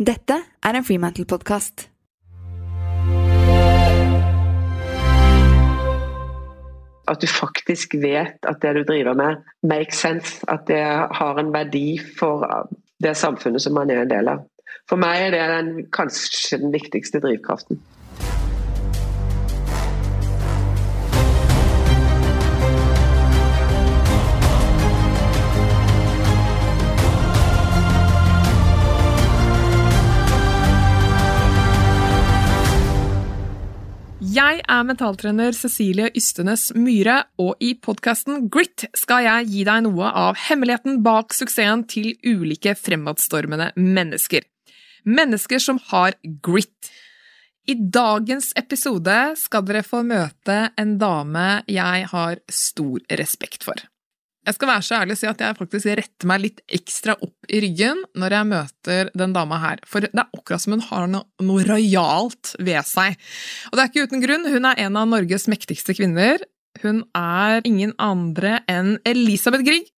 Dette er en Freemantle-podkast. At du faktisk vet at det du driver med, makes sense. At det har en verdi for det samfunnet som man er en del av. For meg er det den, kanskje den viktigste drivkraften. Er mentaltrener Cecilie Ystenes Myhre, og i podkasten Grit skal jeg gi deg noe av hemmeligheten bak suksessen til ulike fremadstormende mennesker. Mennesker som har grit. I dagens episode skal dere få møte en dame jeg har stor respekt for. Jeg skal være så ærlig og si at jeg faktisk retter meg litt ekstra opp i ryggen når jeg møter den dama her, for det er akkurat som hun har noe, noe rojalt ved seg. Og det er ikke uten grunn, hun er en av Norges mektigste kvinner. Hun er ingen andre enn Elisabeth Grieg.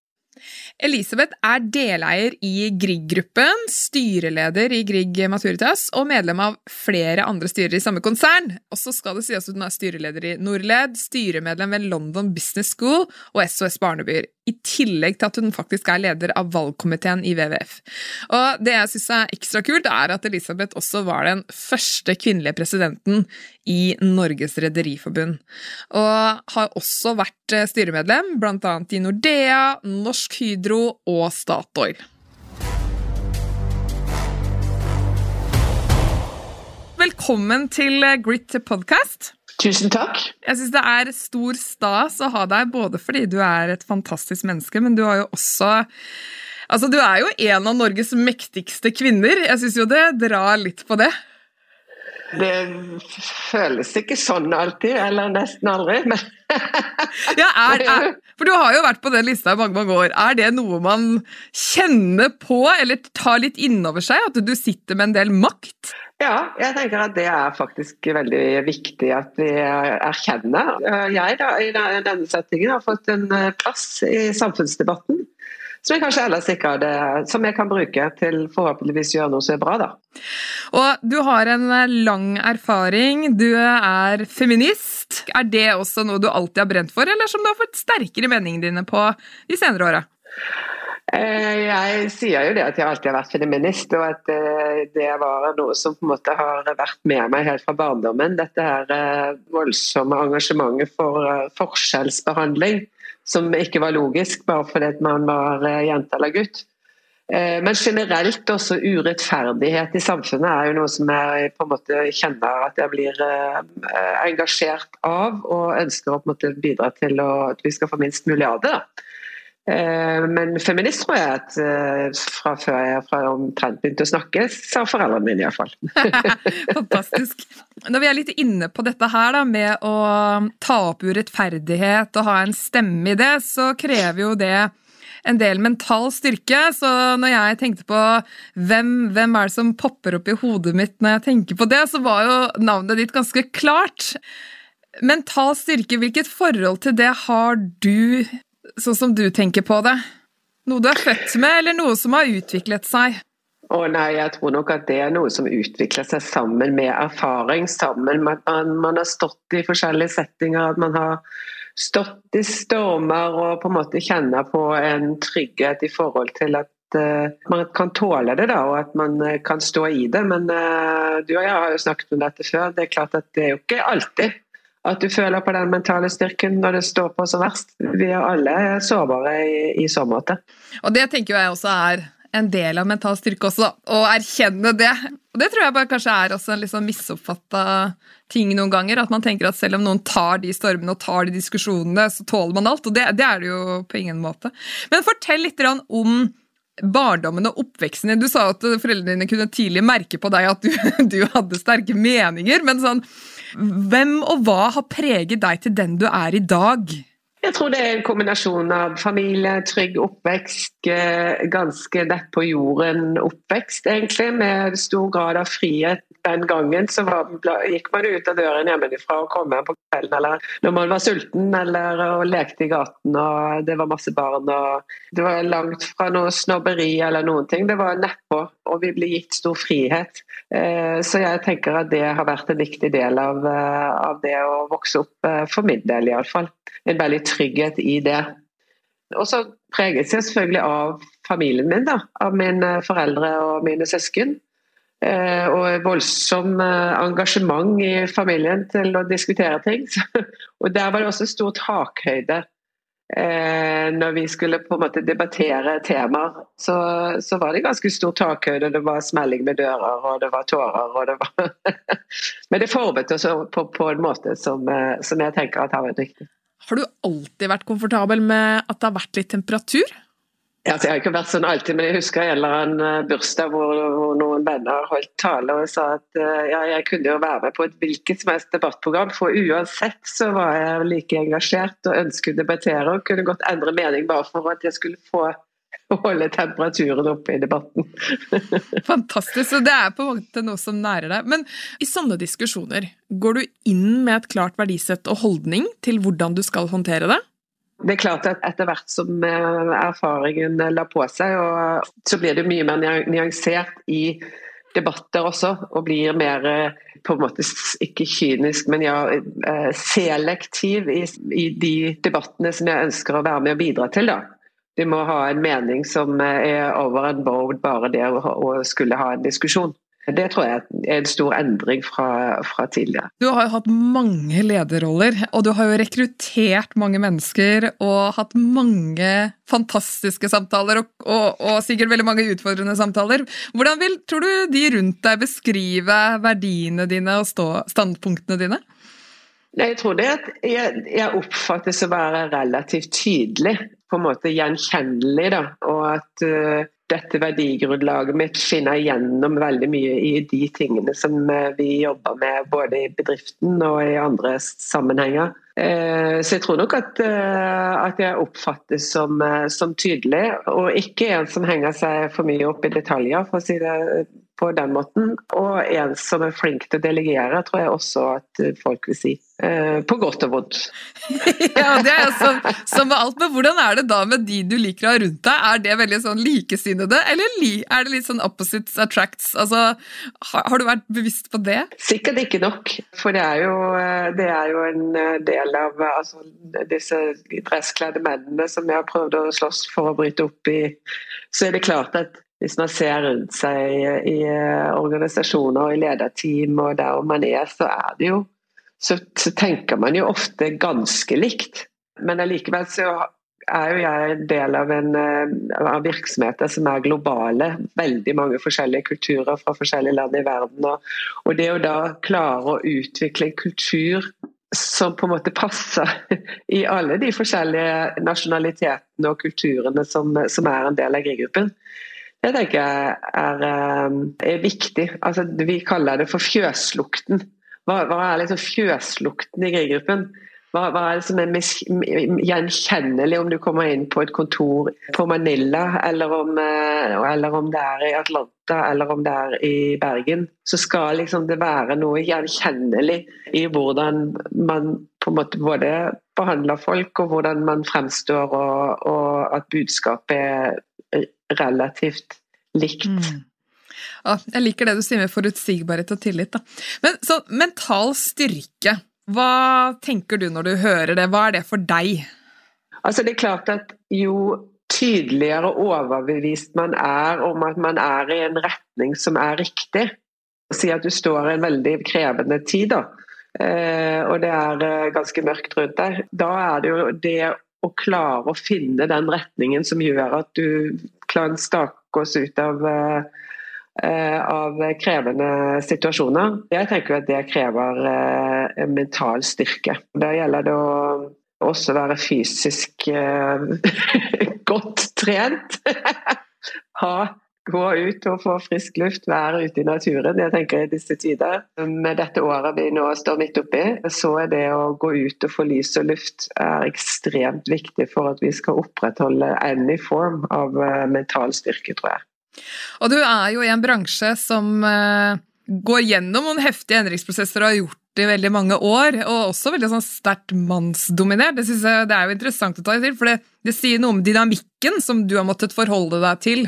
Elisabeth er deleier i Grieg-gruppen, styreleder i Grieg Maturitas og medlem av flere andre styrer i samme konsern. Og så skal det sies at hun er styreleder i Norled, styremedlem ved London Business School og SOS Barnebyer, i tillegg til at hun faktisk er leder av valgkomiteen i WWF. Og det jeg syns er ekstra kult, er at Elisabeth også var den første kvinnelige presidenten i Norges Rederiforbund, og har også vært styremedlem blant annet i Nordea, Norsk Hydro og Statoil. Velkommen til Grit podcast. Tusen takk. Jeg syns det er stor stas å ha deg, både fordi du er et fantastisk menneske, men du har jo også Altså, du er jo en av Norges mektigste kvinner. Jeg syns jo det drar litt på det. Det føles ikke sånn alltid, eller nesten aldri, men ja, er, er, For du har jo vært på den lista i mange mange år. Er det noe man kjenner på, eller tar litt innover seg? At du sitter med en del makt? Ja, jeg tenker at det er faktisk veldig viktig at vi erkjenner. Jeg da, i denne settingen har fått en plass i samfunnsdebatten som jeg kanskje ellers ikke hadde, som jeg kan bruke til forhåpentligvis å gjøre noe som er bra, da. Og du har en lang erfaring, du er feminist. Er det også noe du alltid har brent for, eller som du har fått sterkere meningene dine på de senere åra? Jeg sier jo det at jeg alltid har vært feminist, og at det var noe som på en måte har vært med meg helt fra barndommen. Dette her voldsomme engasjementet for forskjellsbehandling som ikke var logisk, bare fordi man var jente eller gutt. Men generelt også urettferdighet i samfunnet er jo noe som jeg på en måte kjenner at jeg blir engasjert av, og ønsker å på en måte bidra til at vi skal få minst mulig av det. Men feminist tror jeg at fra før jeg fra omtrent begynte å snakke, sa foreldrene mine iallfall. Fantastisk. Når vi er litt inne på dette her da, med å ta opp urettferdighet og ha en stemme i det, så krever jo det en del mental styrke. Så når jeg tenkte på hvem, hvem er det som popper opp i hodet mitt når jeg tenker på det, så var jo navnet ditt ganske klart. Mental styrke, hvilket forhold til det har du sånn som du tenker på det? Noe du er født med, eller noe som har utviklet seg? Å oh, nei, jeg tror nok at det er noe som utvikler seg sammen med erfaring. Sammen med at man, man, har stått i forskjellige settinger, at man har stått i stormer og på en måte kjenner på en trygghet i forhold til at uh, man kan tåle det, da, og at man uh, kan stå i det. Men uh, du og jeg har jo snakket om dette før. Det er klart at det er jo ikke alltid at du føler på den mentale styrken når det står på som verst. Vi er alle sårbare i, i så måte. Og det tenker jeg også er en del av mental styrke også, å erkjenne det. Og det tror jeg bare kanskje er også en liksom misoppfatta ting noen ganger. At man tenker at selv om noen tar de stormene og tar de diskusjonene, så tåler man alt. Og det, det er det jo på ingen måte. Men fortell litt om barndommen og oppveksten din. Du sa at foreldrene dine kunne tidlig merke på deg at du, du hadde sterke meninger. men sånn, hvem og hva har preget deg til den du er i dag? Jeg tror det er en kombinasjon av familie, trygg oppvekst, ganske nett på jorden oppvekst, egentlig, med stor grad av frihet den gangen så var, gikk man ut av døren hjemmefra og kom hjem på kvelden eller når man var sulten eller og lekte i gaten og det var masse barn. og Det var langt fra noe snobberi eller noen ting. Det var nedpå, og vi ble gitt stor frihet. Eh, så jeg tenker at det har vært en viktig del av, eh, av det å vokse opp, eh, for min del iallfall. En veldig trygghet i det. Og så preges jeg selvfølgelig av familien min, da, av mine foreldre og mine søsken. Eh, og voldsom eh, engasjement i familien til å diskutere ting. og Der var det også stor takhøyde eh, når vi skulle på en måte debattere temaer. Så, så var det ganske stor takhøyde. Det var smelling med dører, og det var tårer. Og det var Men det formet oss på, på, en måte som, som jeg tenker at har vært riktig. Har du alltid vært komfortabel med at det har vært litt temperatur? Altså, jeg har ikke vært sånn alltid, men jeg husker en eller annen eh, bursdag hvor, hvor noen venner holdt tale og sa at uh, ja, jeg kunne jo være med på et hvilket som helst debattprogram, for uansett så var jeg like engasjert og ønsket å debattere og kunne godt endre mening bare for at jeg skulle få holde temperaturen oppe i debatten. Fantastisk. Så det er på en måte noe som nærer deg. Men i sånne diskusjoner, går du inn med et klart verdisett og holdning til hvordan du skal håndtere det? Det er klart at Etter hvert som eh, erfaringen la på seg, så blir det mye mer nyansert i debatter også, og blir mer eh, på en måte ikke kynisk, men ja, eh, selektiv i, i de debattene som jeg ønsker å være med og bidra til. da. De må ha en mening som er over and board, bare det å skulle ha en diskusjon. Det tror jeg er en stor endring fra, fra, tidligere. Du har jo hatt mange lederroller, og du har jo rekruttert mange mennesker og hatt mange fantastiske samtaler, og, og, og sikkert veldig mange utfordrende samtaler. Hvordan vil, tror du, de rundt deg beskrive verdiene dine og stå, standpunktene dine? Jeg tror det at jeg, jeg oppfattes å være relativt tydelig, på en måte gjenkjennelig. Da, og at uh, dette verdigrunnlaget mitt skinner gjennom veldig mye i de tingene som eh, vi jobber med både i bedriften og i andre sammenhenger. Eh, så jeg tror nok at, eh, at jeg oppfattes som, som, tydelig, og ikke en som henger seg for mye opp i detaljer, for å si det på den måten. Og en som er flink til å delegere, tror jeg også at folk vil si. Eh, på godt og vondt. ja, det er som, som, med alt. Men hvordan er det da med de du liker å ha rundt deg? Er det veldig sånn likesinnede, eller er det litt sånn opposites attracts? Altså, har, har, du vært bevisst på det? Sikkert ikke nok. For det er jo, eh, det er jo en eh, del av altså, disse dresskledde mennene som jeg har prøvd å slåss for å bryte opp i. Så er det klart at hvis man ser rundt seg i organisasjoner og i lederteam og der man er, så er det jo så, så, tenker man jo ofte ganske likt. Men allikevel så er jo jeg en del av, en, eh, av virksomheter som er globale. Veldig mange forskjellige kulturer fra forskjellige land i verden. Og, og det å da klare å utvikle en kultur som på en måte passer i alle de forskjellige nasjonalitetene og kulturene som, som er en del av griegruppen, Det tenker jeg er, eh, er viktig. Altså, vi kaller det for fjøslukten. Hva, hva er liksom fjøslukten i grigruppen? Hva, hva, er det som er gjenkjennelig om du kommer inn på et kontor på Manila, eller om, eh, eller om, det er i Atlanta eller om det er i Bergen? Så skal liksom det være noe gjenkjennelig i hvordan man på en måte både behandler folk, og hvordan man fremstår, og, og at budskapet er relativt likt. Mm. Jeg liker det du sier med forutsigbarhet og tillit. Da. Men så mental styrke, hva tenker du når du hører det? Hva er det for deg? Altså det er klart at Jo tydeligere overbevist man er om at man er i en retning som er riktig, si at du står i en veldig krevende tid, da, eh, og det er eh, ganske mørkt rundt deg, da er det jo det å klare å finne den retningen som gjør at du kan stake oss ut av Eh, av krevende situasjoner. Jeg tenker at det krever eh, mental styrke. Da gjelder det å også være fysisk eh, godt trent. ha gå ut og få frisk luft, være ute i naturen. Jeg tenker i disse tider, Med dette året vi nå står midt oppi, så er det å gå ut og få lys og luft er ekstremt viktig for at vi skal opprettholde any form av mental styrke, tror jeg. Og du er jo i en bransje som eh, går gjennom noen heftige endringsprosesser og har gjort det i veldig mange år, og også veldig sånn sterkt mannsdominert. Det, synes jeg, det er jo interessant å ta til, for det, det sier noe om dynamikken som du har måttet forholde deg til.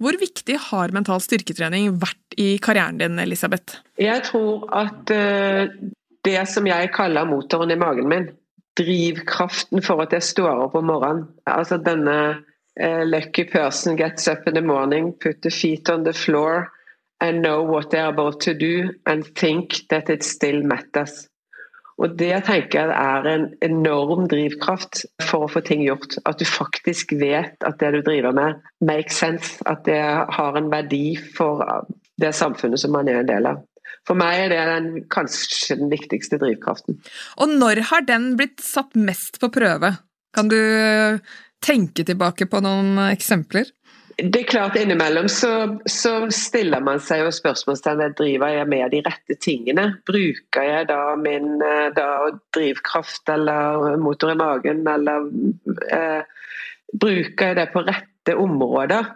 Hvor viktig har mental styrketrening vært i karrieren din, Elisabeth? Jeg tror at uh, det som jeg kaller motoren i magen min, drivkraften for at jeg står opp om morgenen, altså denne uh, lucky person gets up in the morning, put the feet on the floor, and know what they're about to do and think that it still matters. Og Det tenker jeg er en enorm drivkraft for å få ting gjort. At du faktisk vet at det du driver med makes sense. At det har en verdi for det samfunnet som man er en del av. For meg er det den, kanskje den viktigste drivkraften. Og når har den blitt satt mest på prøve? Kan du tenke tilbake på noen eksempler? Det er klart Innimellom så, så stiller man seg jo spørsmålstegn driver jeg med de rette tingene. Bruker jeg da min eh, da, drivkraft eller motor i magen, eller eh, bruker jeg det på rette områder?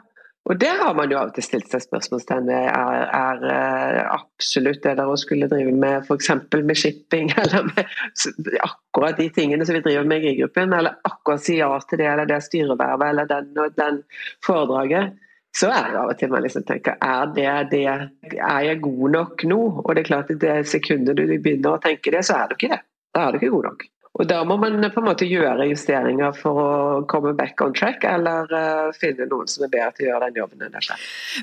Og Der har man jo av og til stilt seg spørsmålstegn ved er, er eh, absolutt det der å skulle drive med f.eks. med shipping, eller med akkurat de tingene som vi driver med i GRI-gruppen, eller akkurat si ja til det eller det styrevervet eller den og den foredraget, så er det av og til man liksom tenker er det det, er jeg god nok nå? Og det er klart at det sekundet du begynner å tenke det, så er du ikke det. Da er du ikke god nok. Og Da må man på en måte gjøre justeringer for å komme back on track, eller uh, finne noen som er bedre til å gjøre den jobben enn dette.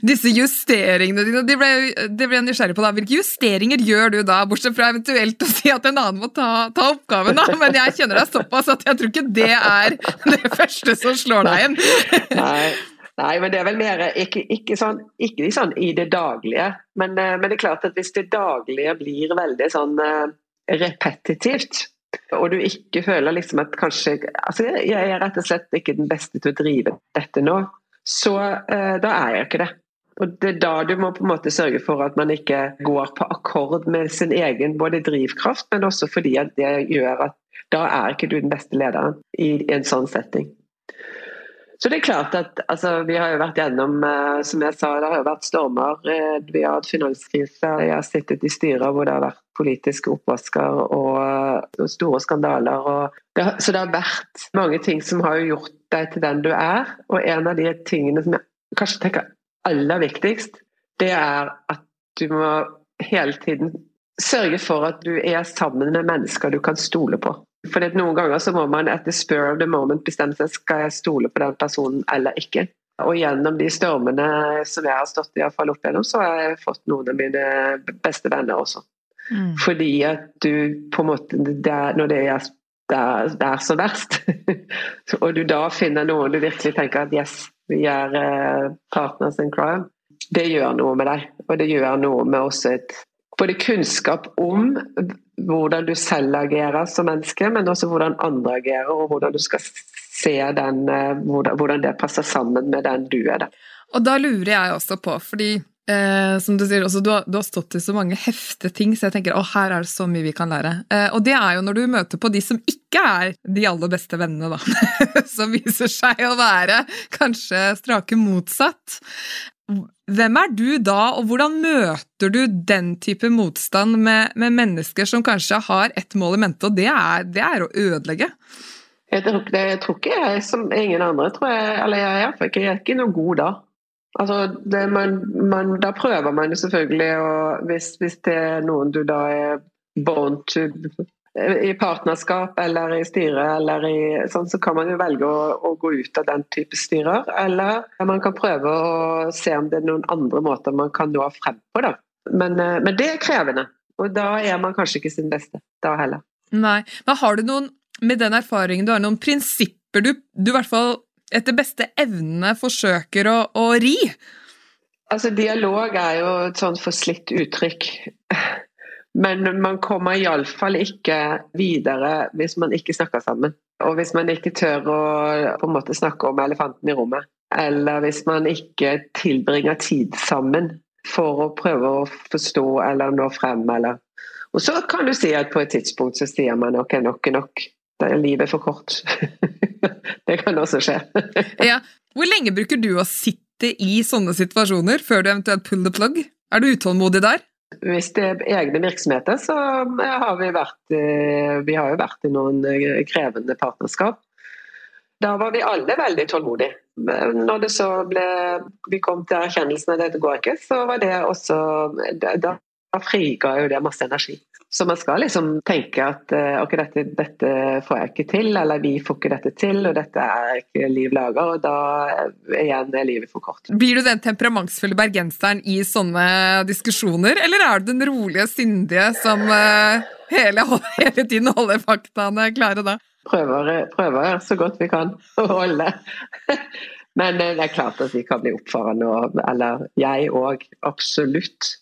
Disse justeringene dine, det ble, de ble nysgjerrig på da. Hvilke justeringer gjør du da, bortsett fra eventuelt å si at en annen må ta, ta oppgaven? da, Men jeg kjenner deg såpass at jeg tror ikke det er det første som slår deg inn. Nei. Nei, men det er vel mer ikke, ikke, sånn, ikke sånn, i det daglige. Men, eh, men, det er klart at hvis det daglige blir veldig sånn repetitivt, og du ikke føler liksom at kanskje altså Jeg er rett og slett ikke den beste til å drive dette nå. Så eh, da er jeg ikke det. Og Det er da du må på en måte sørge for at man ikke går på akkord med sin egen både drivkraft, men også fordi at det gjør at da er ikke du den beste lederen i en sånn setting. Så det er klart at altså, Vi har jo vært gjennom eh, som jeg sa, det har jo vært stormer. Eh, vi har hatt finanskrise. Jeg har sittet i styrer hvor det har vært politiske oppvasker og, og store skandaler. Og det, så det har vært mange ting som har gjort deg til den du er. Og en av de tingene som jeg kanskje tenker aller viktigst, det er at du må hele tiden sørge for at du er sammen med mennesker du kan stole på. For Noen ganger så må man etter spur of the moment bestemme seg skal jeg stole på den personen eller ikke. Og gjennom de stormene som jeg har stått i, fall opp gjennom, så har jeg fått noen av mine beste venner også. Mm. Fordi at du på en måte der, Når det er, der, det er så verst, og du da finner noen du virkelig tenker at yes, vi er uh, partners in crime, det gjør noe med deg. Og det gjør noe med også et både kunnskap om hvordan du selv agerer som menneske, men også hvordan andre agerer, og hvordan du skal se den, eh, hvordan det passer sammen med den du er. Og da lurer jeg også på, fordi eh, som du sier, også, du, har, du, har, stått i så mange heftige ting, så jeg tenker å, her er det så mye vi kan lære. Eh, og det er jo når du møter på de som ikke er de aller beste vennene, da. som viser seg å være kanskje strake motsatt. Hvem er du da, og hvordan møter du den type motstand med, med mennesker som kanskje har ett mål i mente, og det er, det er å ødelegge? Jeg tror, det, jeg tror, ikke jeg som ingen andre, tror jeg, eller jeg, jeg, jeg, er ikke noe god da. Altså, det, man, man, da prøver man jo selvfølgelig, og hvis, hvis det er noen du da er born to i partnerskap eller i styre, eller i, sånn, så kan man jo velge å, å, gå ut av den type styrer. Eller man kan prøve å se om det er noen andre måter man kan nå frem på. Da. Men, eh, men det er krevende. Og da er man kanskje ikke sin beste da heller. Nei, men Har du noen, med den erfaringen du har, noen prinsipper du, du i hvert fall etter beste evne forsøker å, å ri? Altså, Dialog er jo et sånt forslitt uttrykk. Men man kommer iallfall ikke videre hvis man ikke snakker sammen. Og hvis man ikke tør å på en måte snakke om elefanten i rommet. Eller hvis man ikke tilbringer tid sammen for å prøve å forstå eller nå frem. Eller. Og så kan du si at på et tidspunkt så sier man ok, nok er nok. Livet er for kort. det kan også skje. ja. Hvor lenge bruker du å sitte i sånne situasjoner før du eventuelt pull the plug? Er du utålmodig der? Hvis det er egne virksomheter, så har vi vært Vi har jo vært i noen krevende partnerskap. Da var vi alle veldig tålmodige. Når det så ble Vi kom til erkjennelsen av at dette går ikke, så var det også Da friga jo det masse energi. Så man skal liksom tenke at eh, ok, dette, dette, får jeg ikke til, eller vi får ikke dette til, og dette er ikke liv laga, og da igjen er livet for kort. Blir du den temperamentsfulle bergenseren i sånne diskusjoner, eller er du den rolige, sindige som uh, hele, hele, tiden holder faktaene klare da? Prøver, prøver så godt vi kan å holde. Men det er klart at vi kan bli oppfarende, eller jeg òg, absolutt.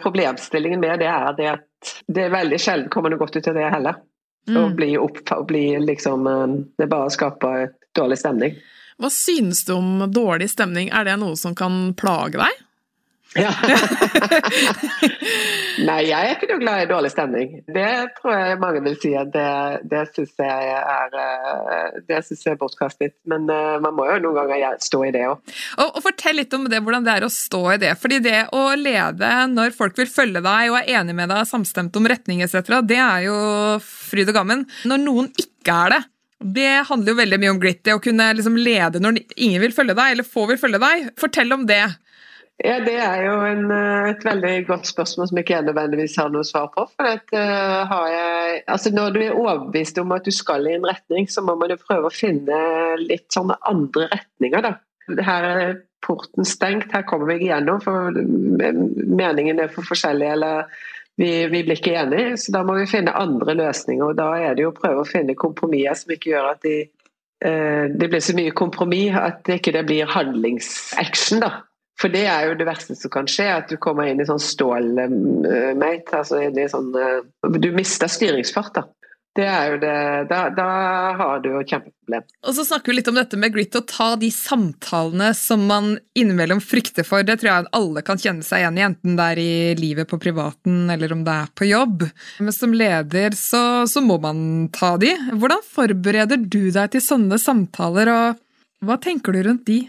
Problemstillingen med det er det at det er veldig sjelden kommer noe godt ut av det heller. Mm. Å bli opp, å bli liksom eh, Det er bare skaper dårlig stemning. Hva synes du om dårlig stemning? Er det noe som kan plage deg? Ja. Nei, jeg er ikke noe glad i dårlig stemning. Det tror jeg mange vil si at det, det syns jeg er eh, det synes jeg er bortkastet. Men uh, man må jo noen ganger stå i det òg. Og, og, fortell litt om det, hvordan det er å stå i det. Fordi det å lede når folk vil følge deg og er enig med deg, samstemt om retning etc., det er jo fryd og gammen. Når noen ikke er det, det handler jo veldig mye om grit. Det å kunne liksom lede når ingen vil følge deg, eller få vil følge deg. Fortell om det. Ja, Det er jo en, eh, et veldig godt spørsmål som ikke jeg nødvendigvis har noe svar på. for at, uh, jeg, altså Når du er overbevist om at du skal i en retning, så må man jo prøve å finne litt sånne andre retninger. da. Her er porten stengt, her kommer vi ikke gjennom, for meningen er for forskjellig. eller vi, vi, blir ikke enige, så da må vi finne andre løsninger. og Da er det jo å prøve å finne kompromisser som ikke gjør at de, uh, det blir så mye kompromiss at det ikke blir handlingsaction. da. For det er jo det verste som kan skje, at du kommer inn i sånn stålmate. Altså sånn, eh, du mister styringsfart, da. Det er jo det, da, da har du jo kjempeproblem. Og så snakker vi litt om dette med grit, å ta de samtalene som man innimellom frykter for. Det tror jeg alle kan kjenne seg igjen i, enten det er i livet på privaten eller om det er på jobb. Men som leder så, så må man ta de. Hvordan forbereder du deg til sånne samtaler, og hva tenker du rundt de?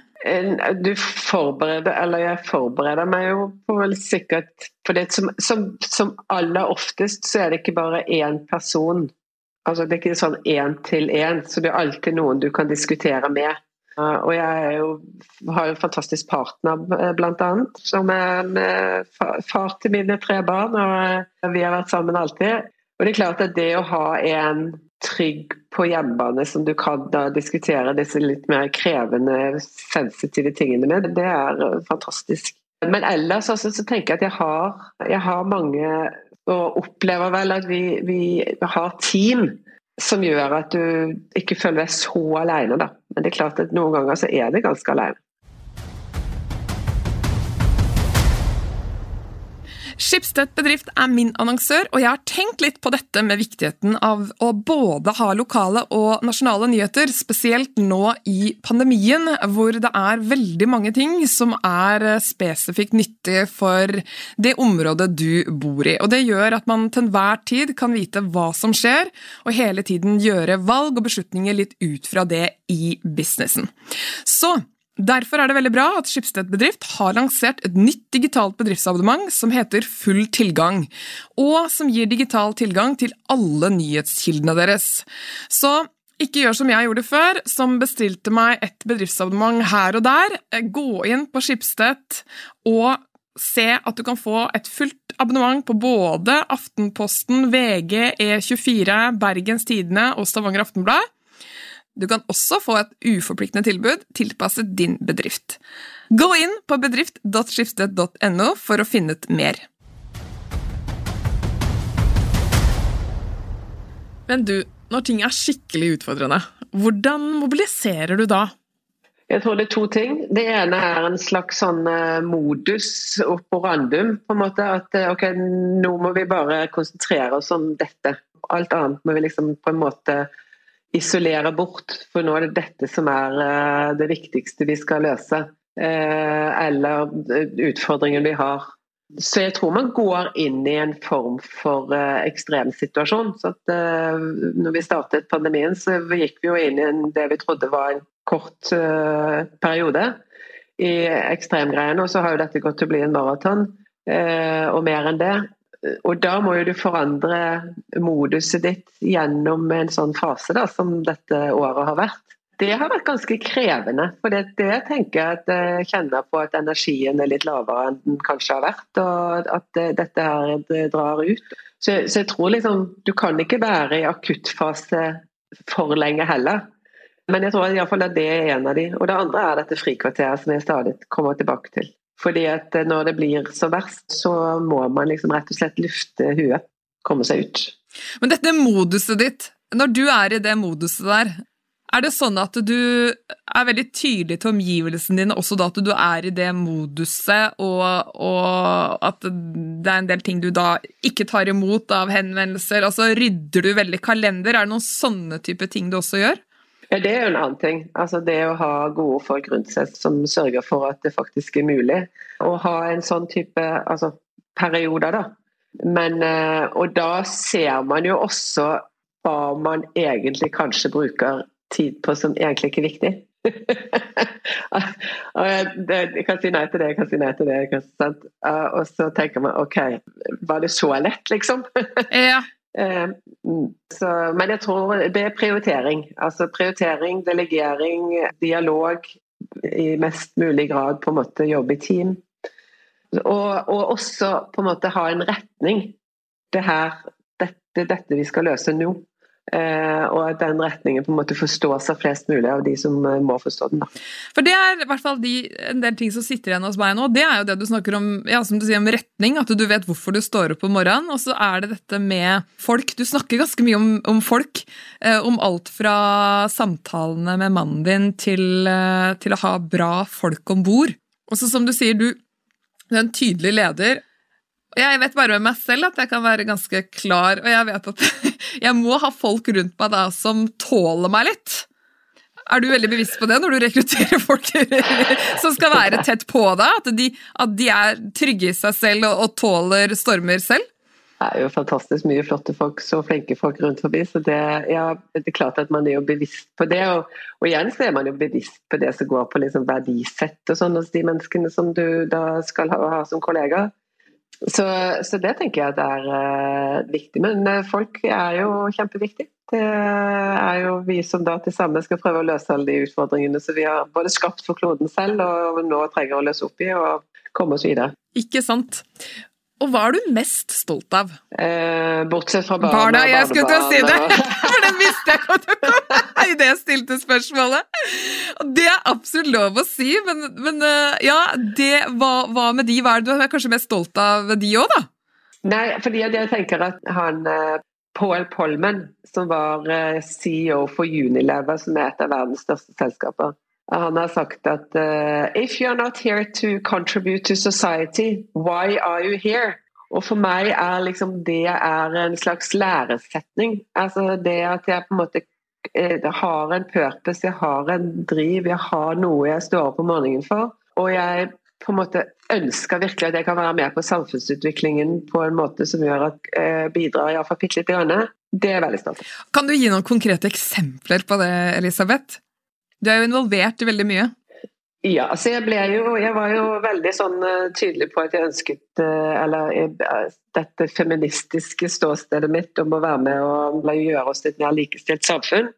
Du forbereder, eller jeg forbereder meg jo på vel sikkert For det som, som, som, aller oftest så er det ikke bare én person. Altså Det er ikke sånn én til én, så det er alltid noen du kan diskutere med. Og jeg jo, har jo en fantastisk partner, eh, blant annet, som er en far til mine tre barn. Og vi har vært sammen alltid. Og det er klart at det å ha en trygg på hjemmebane som du kan diskutere disse litt mer krevende, sensitive tingene med, det er eh, fantastisk. Men ellers også, så tenker jeg at jeg har, jeg har mange og opplever vel at vi, vi, har team som gjør at du ikke føler deg så alene. Da. Men det er klart at noen ganger så er det ganske alene. Skipstedt bedrift er min annonsør, og jeg har tenkt litt på dette med viktigheten av å både ha lokale og nasjonale nyheter, spesielt nå i pandemien, hvor det er veldig mange ting som er spesifikt nyttig for det området du bor i. Og det gjør at man til enhver tid kan vite hva som skjer, og hele tiden gjøre valg og beslutninger litt ut fra det i businessen. Så Derfor er det veldig bra at Skipsted bedrift har lansert et nytt digitalt bedriftsabonnement som heter Full tilgang, og som gir digital tilgang til alle nyhetskildene deres. Så ikke gjør som jeg gjorde før, som bestilte meg et bedriftsabonnement her og der. Gå inn på Skipsted og se at du kan få et fullt abonnement på både Aftenposten, VG, E24, Bergens Tidende og Stavanger Aftenblad. Du kan også få et uforpliktende tilbud tilpasset din bedrift. Gå inn på bedrift.skiftet.no for å finne ut mer. Men du, når ting er skikkelig utfordrende, hvordan mobiliserer du da? Jeg tror det er to ting. Det ene er en slags sånn eh, modus operandum. på en måte, At eh, ok, nå må vi bare konsentrere oss om dette. Alt annet må vi liksom på en måte isolere bort, for nå er det dette som er eh, det viktigste vi skal løse. Eh, eller utfordringen vi har. Så jeg tror man går inn i en form for ekstremsituasjon. Så at, når vi startet pandemien, så gikk vi jo inn i det vi trodde var en kort periode i ekstremgreiene. Og så har jo dette gått til å bli en maraton. og mer enn det. Og da må jo du forandre moduset ditt gjennom en sånn fase da, som dette året har vært. Det har vært ganske krevende. For det, det tenker jeg at jeg kjenner på at energien er litt lavere enn den kanskje har vært. Og at dette her drar ut. Så, så jeg tror liksom Du kan ikke være i akuttfase for lenge heller. Men jeg tror i fall at det er en av de. Og det andre er dette frikvarteret som jeg stadig kommer tilbake til. Fordi at når det blir så verst, så må man liksom rett og slett lufte huet. Komme seg ut. Men dette moduset ditt, når du er i det moduset der, er det sånn at du er veldig tydelig til omgivelsene dine også da at du er i det moduset, og, og, at det er en del ting du da ikke tar imot av henvendelser? Altså rydder du veldig kalender? Er det noen sånne type ting du også gjør? Ja, Det er jo en annen ting. Altså Det å ha gode folk rundt seg som sørger for at det faktisk er mulig. Å ha en sånn type altså, perioder, da. Men, eh, og da ser man jo også hva man egentlig kanskje bruker tid på som egentlig ikke er viktig. jeg kan si nei til det, jeg kan si nei til det. Og så tenker man OK, var det så lett, liksom? ja. Eh, mm. Så, men jeg tror det er prioritering. Altså prioritering, delegering, dialog. I mest mulig grad på en måte jobbe i team. Og, og også på en måte ha en retning. Det her, dette, dette vi skal løse nå. Eh, og at den retningen på en måte forstås av flest mulig av de som eh, må forstå den. Da. For Det er i hvert fall de, en del ting som sitter igjen hos meg nå. Det er jo det du snakker om ja, som du sier, om retning. At du vet hvorfor du står opp om morgenen. Og så er det dette med folk. Du snakker ganske mye om, om folk. Eh, om alt fra samtalene med mannen din til, eh, til å ha bra folk om bord. Og så som du sier, du, du er en tydelig leder. Jeg vet bare med meg selv at jeg kan være ganske klar, og jeg vet at jeg må ha folk rundt meg da som tåler meg litt. Er du veldig bevisst på det når du rekrutterer folk som skal være tett på deg? At de, at de er trygge i seg selv og, og, tåler stormer selv? Det er jo fantastisk mye flotte folk, så flinke folk rundt forbi. Så det, ja, det er klart at man er jo bevisst på det. Og, og igjen så er man jo bevisst på det som går på liksom verdisett og sånn hos de menneskene som du da skal ha, ha som kollegaer. Så, så, det tenker jeg at er uh, viktig. Men uh, folk er jo kjempeviktig. Det er jo vi som da til sammen skal prøve å løse alle de utfordringene som vi har både skapt for kloden selv og nå trenger å løse opp i og komme oss videre. Ikke sant. Og hva er du mest stolt av? Eh, bortsett fra barna. Barna, jeg skulle til å si det! For den visste jeg kom til å komme idet jeg stilte spørsmålet. Og det er absolutt lov å si, men, men eh, ja, det, hva, hva, med de? Hva er du er kanskje mest stolt av de òg, da? Nei, fordi jeg tenker at han eh, Paul Polman, som var eh, CEO for Unilever, som er et av verdens største selskaper han har sagt at uh, If you're not here to contribute to society, why are you here? Og for meg er liksom det er en slags læresetning. Altså det at jeg på en måte jeg eh, har en purpose, jeg har en driv, jeg har noe jeg står opp om morgenen for. Og jeg på en måte ønsker virkelig at jeg kan være med på samfunnsutviklingen på en måte som gjør at jeg eh, bidrar iallfall bitte lite grann. Det er veldig stolt Kan du gi noen konkrete eksempler på det, Elisabeth? Du er jo involvert i veldig mye. Ja, altså jeg, jo, jeg var jo veldig sånn uh, tydelig på at jeg ønsket uh, Eller uh, dette feministiske ståstedet mitt om å være med og gjøre oss til et mer likestilt samfunn.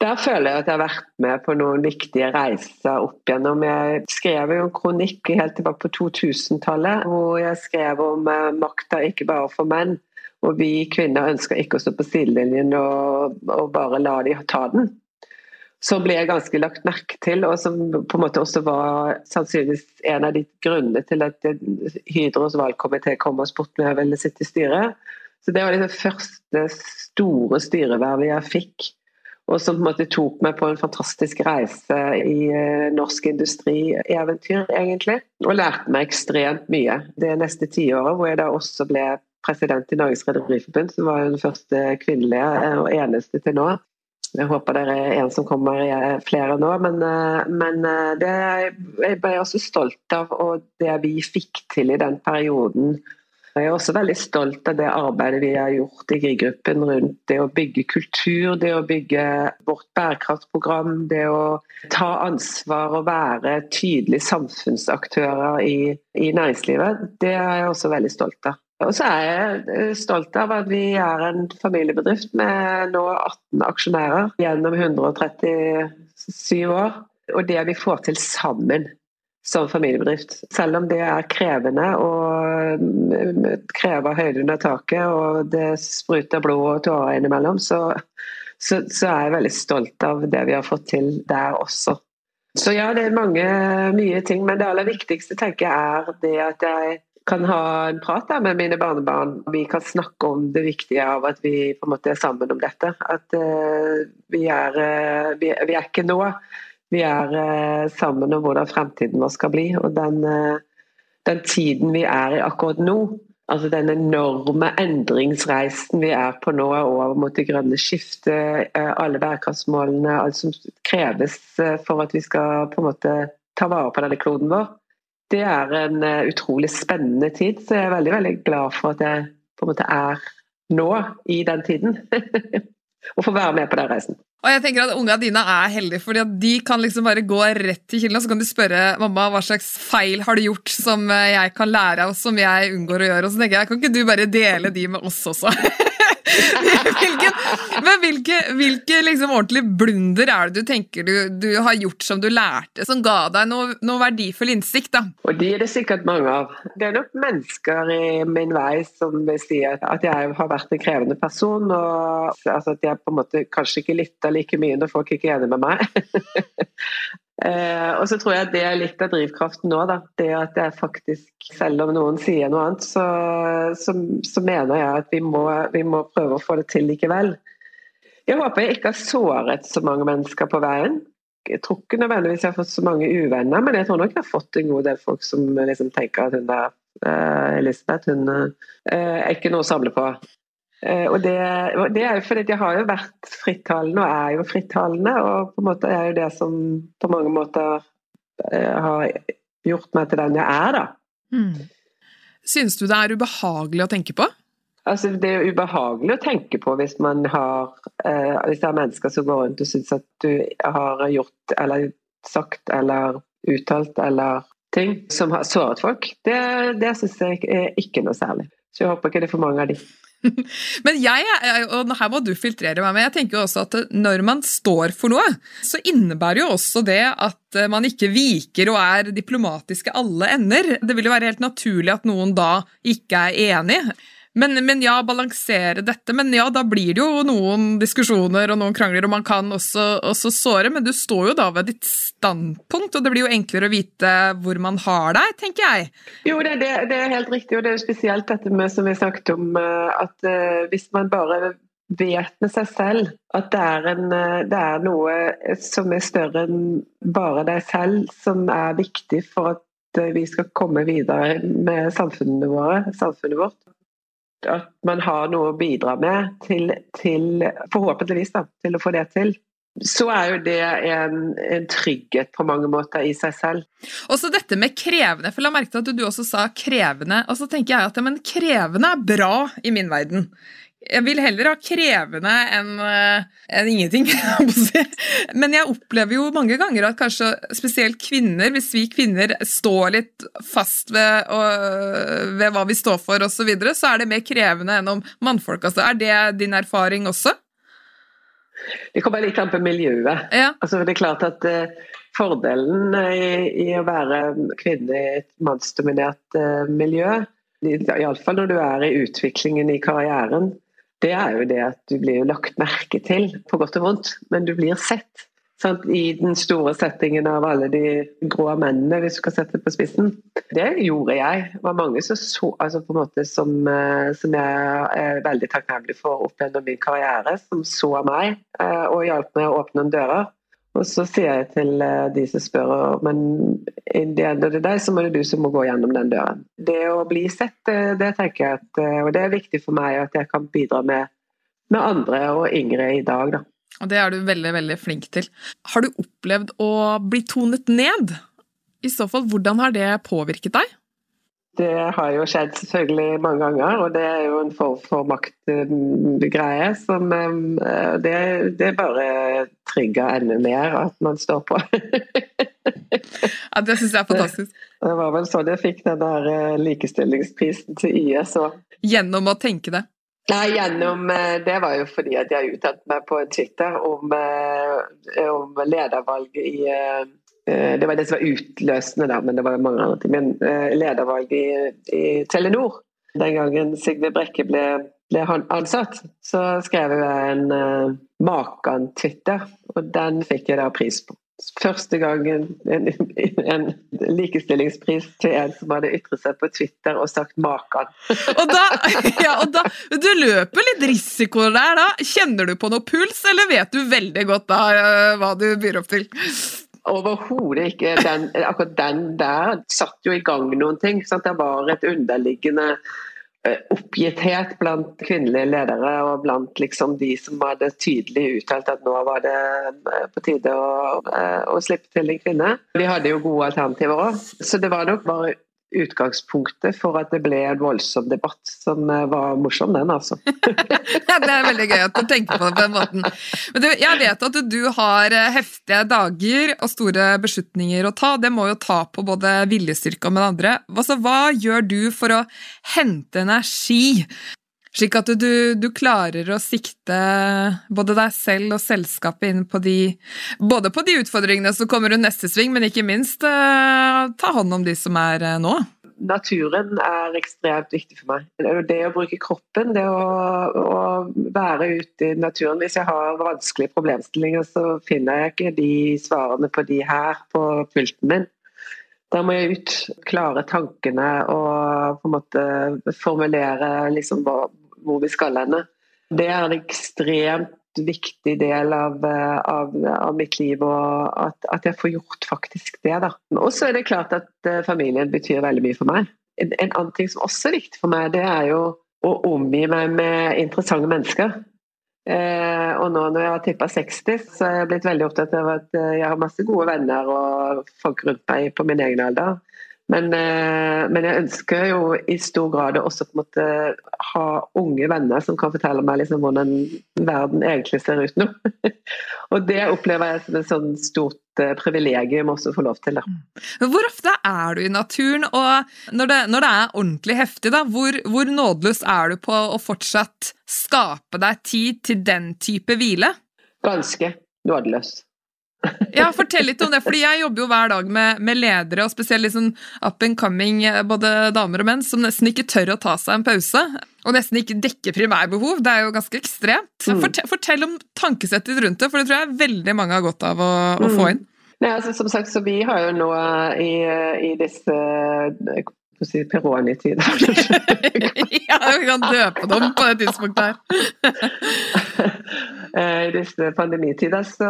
Der føler jeg at jeg har vært med på noen viktige reiser opp gjennom. Jeg skrev jo en kronikk helt tilbake på 2000-tallet hvor jeg skrev om makta ikke bare for menn. Og vi kvinner ønsker ikke å stå på sidelinjen og, og bare la de ta den som ble ganske lagt merke til, og som på en måte også var sannsynligvis en av de grunnene til at Hydros valgkomité kom og spurte om jeg ville sitte i styret. Så Det var det første store styrevervet jeg fikk, og som på en måte tok meg på en fantastisk reise i uh, norsk industrieventyr, egentlig. Og lærte meg ekstremt mye det neste tiåret, hvor jeg da også ble president i Norges Rederiforbund, som var den første kvinnelige eh, og eneste til nå. Jeg håper det er en som kommer flere nå, men, eh, men eh, det jeg ble også stolt av. Og det vi fikk til i den perioden Jeg er også veldig stolt av det arbeidet vi har gjort i GRI-gruppen rundt det å bygge kultur, det å bygge vårt bærekraftprogram, det å ta ansvar og være tydelige samfunnsaktører i, i næringslivet. Det er jeg også veldig stolt av. Og så er jeg stolt av at vi er en familiebedrift med nå 18 aksjonærer gjennom 137 år. Og det vi får til sammen som familiebedrift. Selv om det er krevende og mm, krever høyde under taket og det spruter blod og tårer innimellom, så, så, så, er jeg veldig stolt av det vi har fått til der også. Så ja, det er mange, mye ting, men det aller viktigste tenker jeg er det at jeg kan ha en prat der med mine barnebarn. Vi kan snakke om det viktige av at vi på en måte er sammen om dette. At uh, vi, er, uh, vi, vi, er, ikke nå vi er uh, sammen om hvordan fremtiden vår skal bli. Og den, den, tiden vi er i akkurat nå, altså den enorme endringsreisen vi er på nå over mot det grønne skiftet, alle bærekraftsmålene, alt som kreves for at vi skal på en måte ta vare på denne kloden vår, det er en utrolig spennende tid. Så jeg er veldig, veldig glad for at jeg på en måte er nå i den tiden. og får være med på den reisen. Og jeg tenker at Ungene dine er heldige, fordi at de kan liksom bare gå rett til kilden og så kan de spørre mamma hva slags feil har du gjort som jeg kan lære av, som jeg unngår å gjøre. Og så tenker jeg, Kan ikke du bare dele de med oss også? hvilke, men hvilke, hvilke liksom ordentlige blunder er det du tenker du, du, har gjort som du lærte, som ga deg noe, noe, verdifull innsikt? da? Og De er det sikkert mange av. Det er nok mennesker i min vei som vil si at jeg har vært en krevende person. og altså At jeg på en måte kanskje ikke lytter like mye når folk ikke er enige med meg. Eh, og så tror jeg det er litt av drivkraften nå. Da. Det at jeg faktisk, selv om noen sier noe annet, så, så, så mener jeg at vi må, vi må, prøve å få det til likevel. Jeg håper jeg ikke har såret så mange mennesker på veien. Jeg tror ikke nødvendigvis jeg har fått så mange uvenner, men jeg tror nok jeg har fått en god del folk som liksom tenker at hun der eh, Elisabeth hun eh, er ikke noe å samle på. Uh, og det, det, er jo fordi jeg har jo vært frittalende og er jo frittalende, og på en måte er jo det som på mange måter har gjort meg til den jeg er, da. Mm. Synes du det er ubehagelig å tenke på? Altså, det er jo ubehagelig å tenke på hvis man har eh, Hvis det er mennesker som går rundt og syns at du har gjort eller sagt eller uttalt eller ting som har såret folk. Det, det syns jeg er ikke noe særlig. Så jeg håper ikke det er for mange av de. Men jeg, og her må du filtrere meg, men jeg tenker jo også at når man står for noe, så innebærer jo også det at man ikke viker og er diplomatiske alle ender. Det vil jo være helt naturlig at noen da ikke er enig. Men, men, ja, balansere dette. Men ja, da blir det jo noen diskusjoner og noen krangler, og man kan også, også såre, men du står jo da ved ditt standpunkt, og det blir jo enklere å vite hvor man har deg, tenker jeg. Jo, det, det, det er helt riktig, og det er spesielt dette med som vi snakket om, eh, at uh, hvis man bare vet med seg selv at det er, en, eh, det er noe som er større enn bare deg selv, som er viktig for at vi skal komme videre med samfunnet, våre, samfunnet vårt at man har noe å bidra med til, til forhåpentligvis da, til å få det til så er jo det en, en, trygghet på mange måter i seg selv. Også dette med krevende, for la merke til at du også sa krevende. Og så tenker jeg at men krevende er bra i min verden. Jeg vil heller ha krevende enn uh, en ingenting. Men jeg opplever jo mange ganger at kanskje spesielt kvinner, hvis vi kvinner står litt fast ved, og, ved hva vi står for osv., så, videre, så er det mer krevende enn om mannfolk. Altså. Er det din erfaring også? Det kommer litt an på miljøet. Ja. Altså, det er klart at uh, Fordelen i, i, å være kvinne i et mannsdominert miljø, iallfall når du er i utviklingen i karrieren, det er jo det at du blir lagt merke til, på godt og vondt, men du blir sett. Sant? I den store settingen av alle de grå mennene, hvis du skal sette det på spissen. Det gjorde jeg. Det var mange som, så, altså måte som, eh, som jeg er veldig takknemlig for opp gjennom min karriere, som så meg eh, og hjalp meg å åpne noen dører. Og så sier jeg til eh, de som spør men in det end of the så må det du som må gå gjennom den døren. Det å bli sett, det tenker jeg at, eh, og det er viktig for meg at jeg kan bidra med, med andre og yngre i dag. da. Og det er du veldig, veldig flink til. Har du opplevd å bli tonet ned? I så fall, hvordan har det påvirket deg? Det har jo skjedd selvfølgelig mange ganger, og det er jo en form for maktgreie som eh, det, det bare trigger enda mer at man står på. ja, Det syns jeg er fantastisk. Det var vel sånn jeg fikk den der eh, likestillingsprisen til YS. Gjennom å tenke det? Nei, gjennom eh, Det var jo fordi at jeg uttalte meg på Twitter om, om ledervalget i det var det som var utløsende, der, men det var mange andre ting. Men ledervalget i, i Telenor, den gangen Sigve Brekke ble, ble ansatt, så skrev jeg en uh, Makan-Twitter, og den fikk jeg da pris på første gangen en, en, likestillingspris til en som hadde ytret seg på Twitter og sagt 'makan'. og, da, ja, og da, Du løper litt risiko der da. Kjenner du på noe puls, eller vet du veldig godt da eh, hva du byr opp til? Overhodet ikke. Den, akkurat den der satt jo i gang noen ting. Sant? Det var et underliggende oppgitthet blant kvinnelige ledere og blant liksom de som hadde tydelig uttalt at nå var det eh, på tide å, eh, å slippe til en kvinne. De hadde jo gode alternativer òg, så det var nok bare utgangspunktet for at det ble en voldsom debatt som eh, var morsom, den altså. ja, det er veldig gøy at du tenker på det på den måten. Men du, jeg vet at du har eh, heftige dager og store beslutninger å ta. Det må jo ta på både viljestyrke og med andre. Altså, hva gjør du for å hente energi slik at du, du, klarer å sikte både deg selv og selskapet inn på de Både på de utfordringene som kommer rundt neste sving, men ikke minst uh, ta hånd om de som er uh, nå. Naturen er ekstremt viktig for meg. Det å bruke kroppen, det å, å, være ute i naturen. Hvis jeg har vanskelige problemstillinger, så finner jeg ikke de svarene på de her på pulten min. Da må jeg ut, klare tankene og på en måte formulere liksom hvor vi skal henne. Det er en ekstremt viktig del av, av, av mitt liv, og at, at, jeg får gjort faktisk det. Og så er det klart at eh, familien betyr veldig mye for meg. En, en, annen ting som også er viktig for meg, det er jo å omgi meg med interessante mennesker. Eh, og nå når jeg har tippa 60, så er jeg blitt veldig opptatt av at eh, jeg har masse gode venner og folk rundt meg på min egen alder. Men, eh, men, jeg ønsker jo i stor grad å også på en måte ha unge venner som kan fortelle meg liksom hvordan verden egentlig ser ut nå. og det opplever jeg som et sånn stort eh, privilegium også å få lov til. Da. Mm. Hvor ofte er du i naturen, og når det, når det er ordentlig heftig, da, hvor, hvor nådeløs er du på å fortsatt skape deg tid til den type hvile? Ganske nådeløs. Ja, Fortell litt om det, fordi jeg jobber jo hver dag med, med ledere, og spesielt liksom up and coming, eh, både damer og menn, som nesten ikke tør å ta seg en pause. Og nesten ikke dekker primærbehov. Det er jo ganske ekstremt. Mm. Fortell, fortell, om tankesettet rundt det, for det tror jeg veldig mange har godt av å, å mm. få inn. Nei, altså, som sagt, så Vi har jo nå eh, i, i disse si, Peroni-tider. ja, vi kan døpe dem på det tidspunktet her. Eh, I disse pandemitider så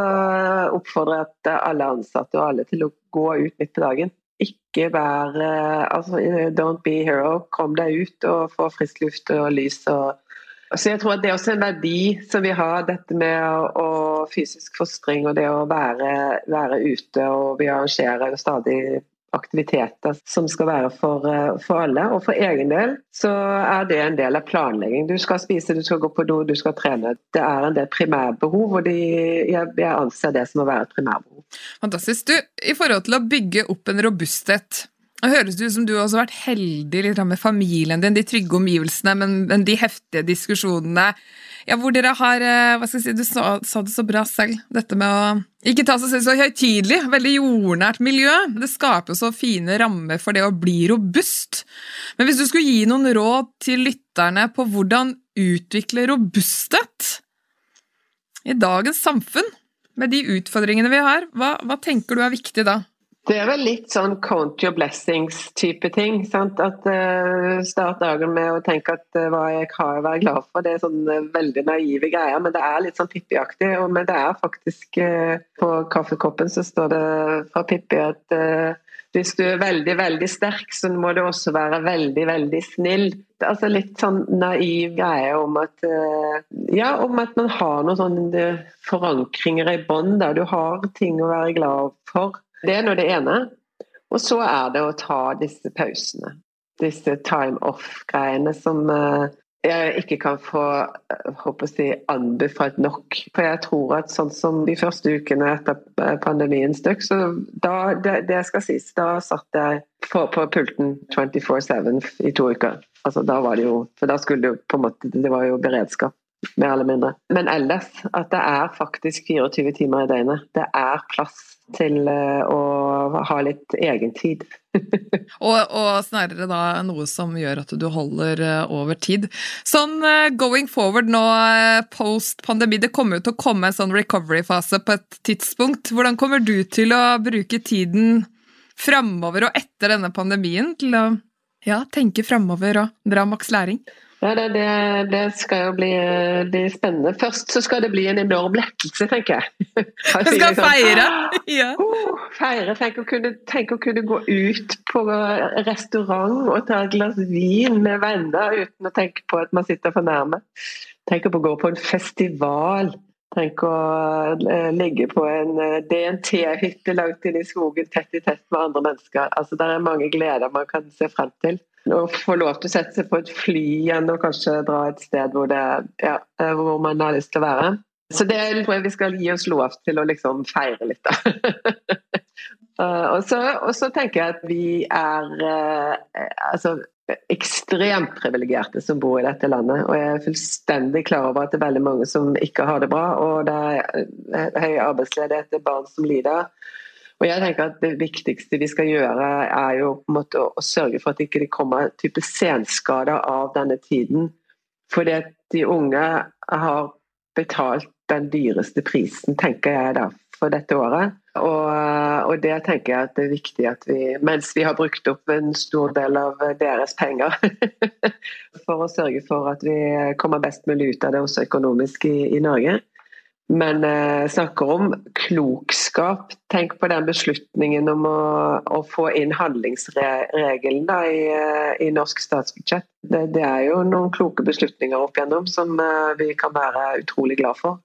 oppfordrer jeg alle ansatte og alle til å gå ut midt på dagen. Ikke være altså, Don't be hero. Kom deg ut og få frisk luft og lys. Og, så jeg tror at Det er også en verdi som vi har, dette med å, å fysisk fostring og det å være, være ute. og Vi arrangerer stadig aktiviteter som skal være for, eh, for, alle. Og for egen del så er det en del av planlegging. Du skal spise, du skal gå på do, du skal trene. Det er en del primærbehov, og de, jeg, jeg, anser det som å være et primærbehov. Fantastisk. Du, i forhold til å bygge opp en robusthet det høres ut som du også har vært heldig med familien din, de trygge omgivelsene, men, men de heftige diskusjonene ja, hvor dere har eh, hva skal jeg si, Du sa, sa, det så bra selv, dette med å ikke ta seg selv så høytidelig. Veldig jordnært miljø. Det skaper så fine rammer for det å bli robust. Men hvis du skulle gi noen råd til lytterne på hvordan utvikle robusthet i dagens samfunn, med de utfordringene vi har, hva, hva tenker du er viktig da? Det er vel litt sånn count your blessings-type ting. Sant? At uh, Start dagen med å tenke at uh, hva jeg har å være glad for. Det er sånn uh, veldig naive greier, men det er litt sånn Pippi-aktig. Men det er faktisk uh, På kaffekoppen så står det fra Pippi at hvis du er veldig, veldig sterk, så må du også være veldig, veldig snill. Altså Litt sånn naiv greie om at Ja, om at man har noen sånne forankringer i bånn der du har ting å være glad for. Det er nå det ene. Og så er det å ta disse pausene. disse time off-greiene som uh, jeg ikke kan få håper å si, anbefalt nok. For jeg tror at sånn som de første ukene etter pandemien støkk, så da, det, det, skal sies, da satt jeg på, på pulten 24-7 i to uker. Altså da var det jo For da skulle det jo på en måte Det var jo beredskap mer eller mindre. Men ellers at det er faktisk 24 timer i døgnet. Det er plass til eh, å ha litt egentid. og, og snarere da noe som gjør at du holder eh, over tid. Sånn eh, going forward nå post pandemi, det kommer jo til å komme en sånn recovery-fase på et tidspunkt. Hvordan kommer du til å bruke tiden framover og etter denne pandemien til å ja, tenke framover og dra maks læring? Ja, det, det, det, skal jo bli, bli, spennende. Først så skal det bli en enorm lettelse, tenker jeg. Du skal sånn, feire? Ja. Oh, feire. Tenk å, kunne, tenk å, kunne, gå ut på restaurant og ta et glass vin med venner uten å tenke på at man sitter for nærme. Tenk å gå på en festival. Tenk å eh, ligge på en eh, DNT-hytte langt inne i skogen tett i tett med andre mennesker. Altså, det er mange gleder man kan se frem til. Å få lov til å sette seg på et fly igjen og kanskje dra et sted hvor, det, ja, eh, hvor man har lyst til å være. Så det tror jeg vi skal gi oss lov til å liksom feire litt, da. Eh, og, så, og, så, tenker jeg at vi er eh, altså, ekstremt privilegerte som bor i dette landet. Og jeg er fullstendig klar over at det er veldig mange som ikke har det bra. Og det er høy arbeidsledighet, det er barn som lider. Og jeg tenker at Det viktigste vi skal gjøre, er jo på en måte å, sørge for at det ikke kommer type senskader av denne tiden. Fordi at de unge har betalt den dyreste prisen, tenker jeg da, for dette året. Og, og, det tenker jeg at det er viktig at vi, mens vi har brukt opp en stor del av deres penger, for å sørge for at vi kommer best mulig ut av det også økonomisk i, i Norge, men eh, snakker om klokskap. Tenk på den beslutningen om å, å få inn handlingsregelen da, i, eh, i, norsk statsbudsjett. Det, det, er jo noen kloke beslutninger opp igjennom som eh, vi kan være utrolig glad for.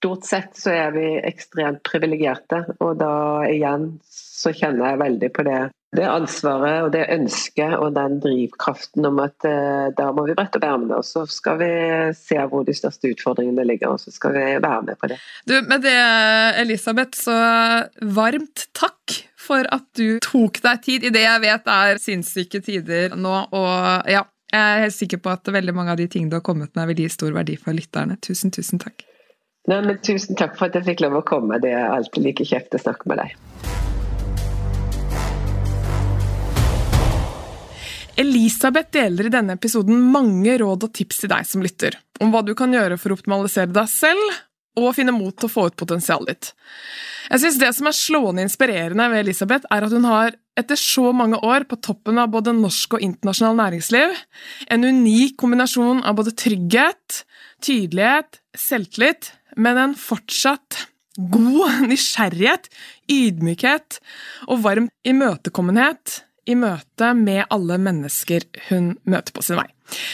Stort sett så er vi ekstremt privilegerte, og da igjen så kjenner jeg veldig på det det ansvaret og det ønsket og den drivkraften om at eh, da må vi brette opp ermene, og så skal vi se hvor de største utfordringene ligger, og så skal vi være med på det. Du, Med det, Elisabeth, så varmt takk for at du tok deg tid i det jeg vet er sinnssyke tider nå. Og ja, jeg er helt sikker på at veldig mange av de tingene du har kommet med, vil gi stor verdi for lytterne. Tusen, tusen takk. Nei, men Tusen takk for at jeg fikk lov å komme. Det er alltid like kjekt å snakke med deg. Elisabeth deler i denne episoden mange råd og tips til deg som lytter, om hva du kan gjøre for å optimalisere deg selv og finne mot til å få ut potensialet ditt. Jeg synes Det som er slående inspirerende ved Elisabeth, er at hun har, etter så mange år på toppen av både norsk og internasjonal næringsliv, en unik kombinasjon av både trygghet, tydelighet, selvtillit, men en fortsatt god nysgjerrighet, ydmykhet og varm imøtekommenhet i møte med alle mennesker hun møter på sin vei.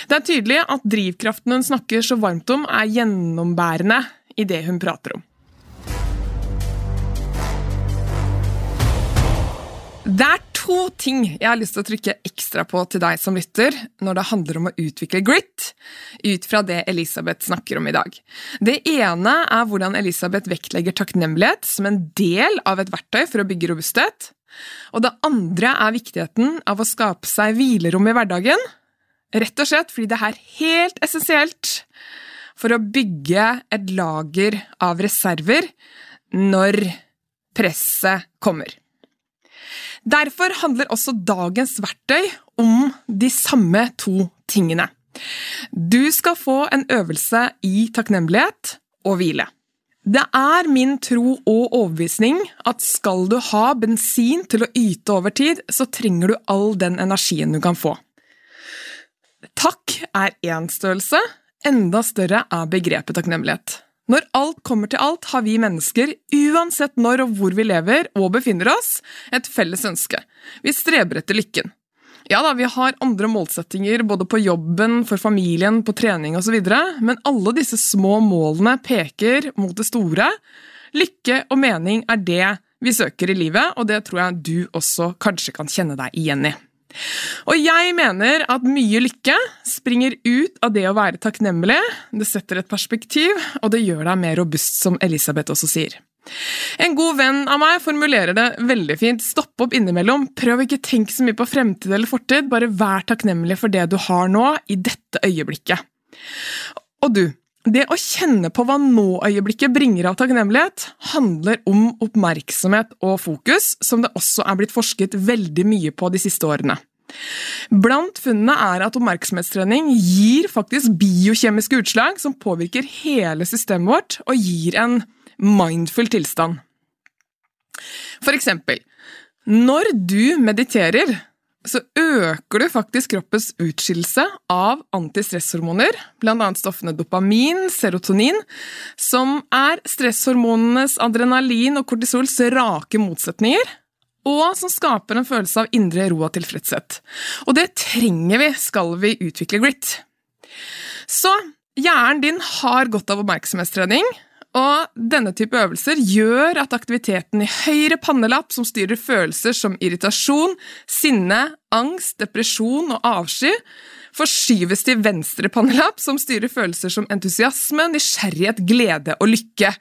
Det er tydelig at drivkraften hun snakker så varmt om, er gjennombærende i det hun prater om. Det er to ting jeg har lyst til å trykke ekstra på til deg som lytter, når det handler om å utvikle grit, ut fra det Elisabeth snakker om i dag. Det ene er hvordan Elisabeth vektlegger takknemlighet som en del av et verktøy for å bygge robusthet. Og det andre er viktigheten av å skape seg hvilerom i hverdagen, rett og slett fordi det er helt essensielt for å bygge et lager av reserver når presset kommer. Derfor handler også dagens verktøy om de samme to tingene. Du skal få en øvelse i takknemlighet og hvile. Det er min tro og overbevisning at skal du ha bensin til å yte over tid, så trenger du all den energien du kan få. Takk er én størrelse, enda større er begrepet takknemlighet. Når alt kommer til alt, har vi mennesker, uansett når og hvor vi lever og befinner oss, et felles ønske. Vi streber etter lykken. Ja da, vi har andre målsettinger både på jobben, for familien, på trening osv., men alle disse små målene peker mot det store. Lykke og mening er det vi søker i livet, og det tror jeg du også kanskje kan kjenne deg igjen i. Og jeg mener at mye lykke springer ut av det å være takknemlig. Det setter et perspektiv, og det gjør deg mer robust, som Elisabeth også sier. En god venn av meg formulerer det veldig fint. Stopp opp innimellom. Prøv ikke tenke så mye på fremtid eller fortid, bare vær takknemlig for det du har nå, i dette øyeblikket. Og du, det å kjenne på hva nå-øyeblikket bringer av takknemlighet, handler om oppmerksomhet og fokus, som det også er blitt forsket veldig mye på de siste årene. Blant funnene er at oppmerksomhetstrening gir faktisk biokjemiske utslag som påvirker hele systemet vårt og gir en mindful tilstand. For eksempel, når du mediterer, så øker du faktisk kroppens utskillelse av antistresshormoner, bl.a. stoffene dopamin, serotonin, som er stresshormonenes adrenalin og kortisols rake motsetninger, og som skaper en følelse av indre ro og tilfredshet. Og det trenger vi skal vi utvikle grit. Så hjernen din har godt av oppmerksomhetstrening, og denne type øvelser gjør at aktiviteten i høyre pannelapp, som styrer følelser som irritasjon, sinne, angst, depresjon og avsky, forskyves til venstre pannelapp, som styrer følelser som entusiasme, nysgjerrighet, glede og lykke.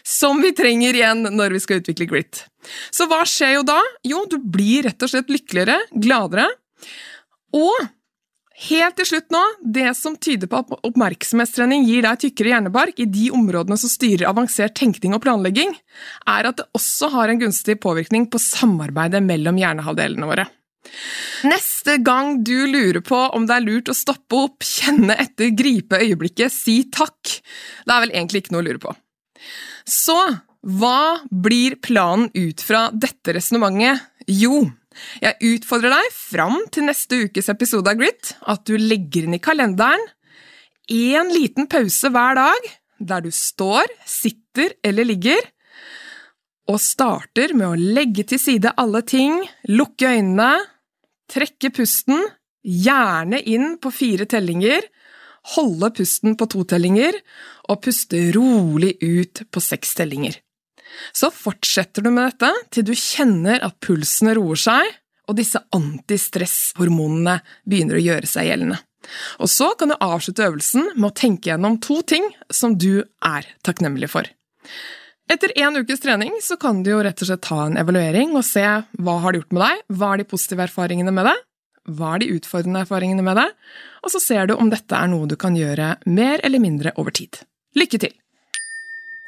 Som vi trenger igjen når vi skal utvikle grit. Så hva skjer jo da? Jo, du blir rett og slett lykkeligere, gladere. Og Helt til slutt nå, det som tyder på at oppmerksomhetstrening gir deg tykkere hjernebark i de områdene som styrer avansert tenkning og planlegging, er at det også har en gunstig påvirkning på samarbeidet mellom hjernehalvdelene våre. Neste gang du lurer på om det er lurt å stoppe opp, kjenne etter, gripe øyeblikket, si takk. Det er vel egentlig ikke noe å lure på. Så hva blir planen ut fra dette resonnementet? Jo, jeg utfordrer deg fram til neste ukes episode av Grit at du legger inn i kalenderen én liten pause hver dag der du står, sitter eller ligger, og starter med å legge til side alle ting, lukke øynene, trekke pusten, gjerne inn på fire tellinger, holde pusten på to tellinger og puste rolig ut på seks tellinger. Så fortsetter du med dette til du kjenner at pulsen roer seg, og disse antistresshormonene begynner å gjøre seg gjeldende. Og så kan du avslutte øvelsen med å tenke gjennom to ting som du er takknemlig for. Etter en ukes trening så kan du jo rett og slett ta en evaluering og se hva har det gjort med deg, hva er de positive erfaringene med det, hva er de utfordrende erfaringene med det, og så ser du om dette er noe du kan gjøre mer eller mindre over tid. Lykke til!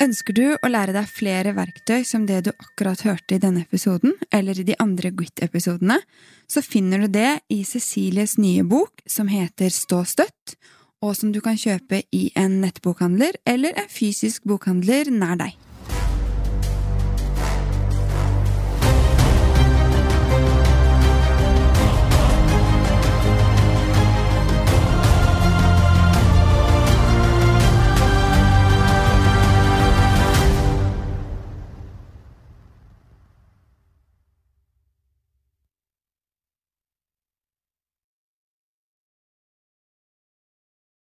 Ønsker du å lære deg flere verktøy som det du akkurat hørte i denne episoden, eller i de andre GWIT-episodene, så finner du det i Cecilies nye bok som heter Stå støtt, og som du kan kjøpe i en nettbokhandler eller en fysisk bokhandler nær deg.